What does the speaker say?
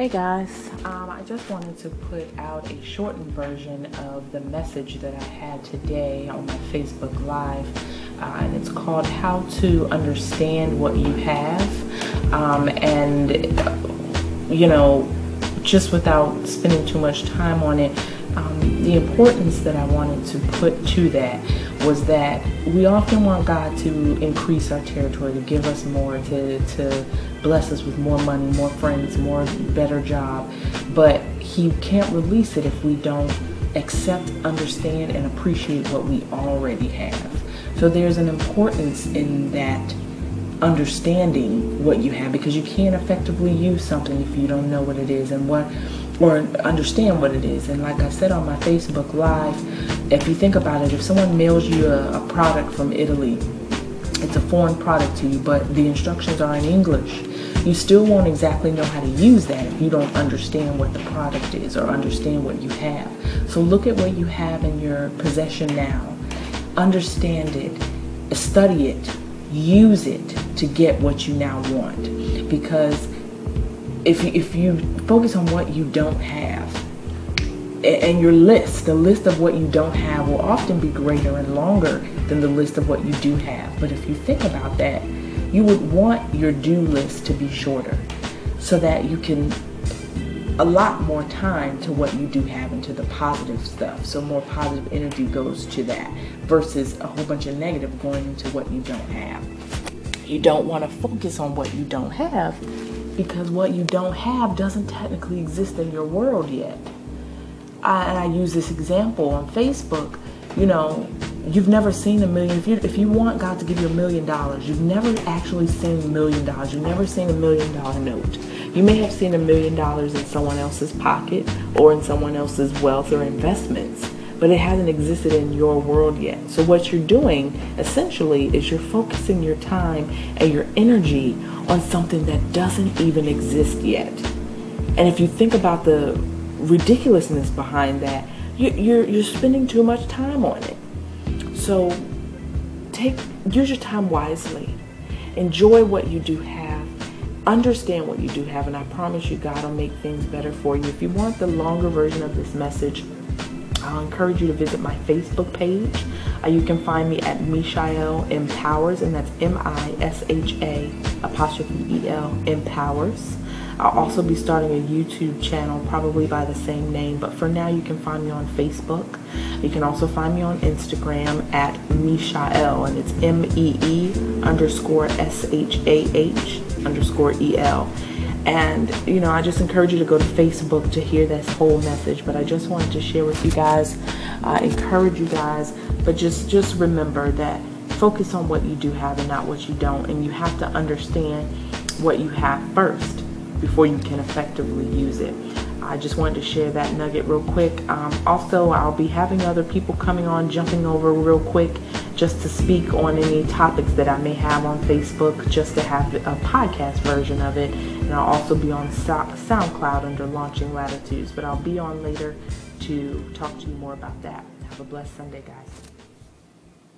Hey guys, um, I just wanted to put out a shortened version of the message that I had today on my Facebook Live, uh, and it's called How to Understand What You Have. Um, and, you know, just without spending too much time on it, um, the importance that I wanted to put to that was that we often want God to increase our territory, to give us more, to, to bless us with more money, more friends, more better job. But He can't release it if we don't accept, understand, and appreciate what we already have. So there's an importance in that understanding what you have because you can't effectively use something if you don't know what it is and what or understand what it is. And like I said on my Facebook Live, if you think about it, if someone mails you a, a product from Italy, it's a foreign product to you, but the instructions are in English. You still won't exactly know how to use that if you don't understand what the product is or understand what you have. So look at what you have in your possession now. Understand it, study it, use it to get what you now want. Because if you, if you focus on what you don't have, and your list, the list of what you don't have will often be greater and longer than the list of what you do have. But if you think about that, you would want your do list to be shorter so that you can allot more time to what you do have and to the positive stuff. So more positive energy goes to that versus a whole bunch of negative going into what you don't have. You don't want to focus on what you don't have because what you don't have doesn't technically exist in your world yet. I, and I use this example on Facebook. You know, you've never seen a million. If you if you want God to give you a million dollars, you've never actually seen a million dollars. You've never seen a million dollar note. You may have seen a million dollars in someone else's pocket or in someone else's wealth or investments, but it hasn't existed in your world yet. So what you're doing essentially is you're focusing your time and your energy on something that doesn't even exist yet. And if you think about the ridiculousness behind that, you, you're you're spending too much time on it. So take use your time wisely. Enjoy what you do have. Understand what you do have, and I promise you, God will make things better for you. If you want the longer version of this message, I'll encourage you to visit my Facebook page. Uh, you can find me at Misha'el Empowers, and that's M-I-S-H-A apostrophe E-L Empowers. I'll also be starting a YouTube channel, probably by the same name, but for now you can find me on Facebook. You can also find me on Instagram at Mishael, and it's M-E-E underscore S-H-A-H underscore E-L. And, you know, I just encourage you to go to Facebook to hear this whole message. But I just wanted to share with you guys, uh, encourage you guys. But just, just remember that focus on what you do have and not what you don't. And you have to understand what you have first before you can effectively use it. I just wanted to share that nugget real quick. Um, also, I'll be having other people coming on, jumping over real quick just to speak on any topics that I may have on Facebook, just to have a podcast version of it. And I'll also be on SoundCloud under Launching Latitudes, but I'll be on later to talk to you more about that. Have a blessed Sunday, guys.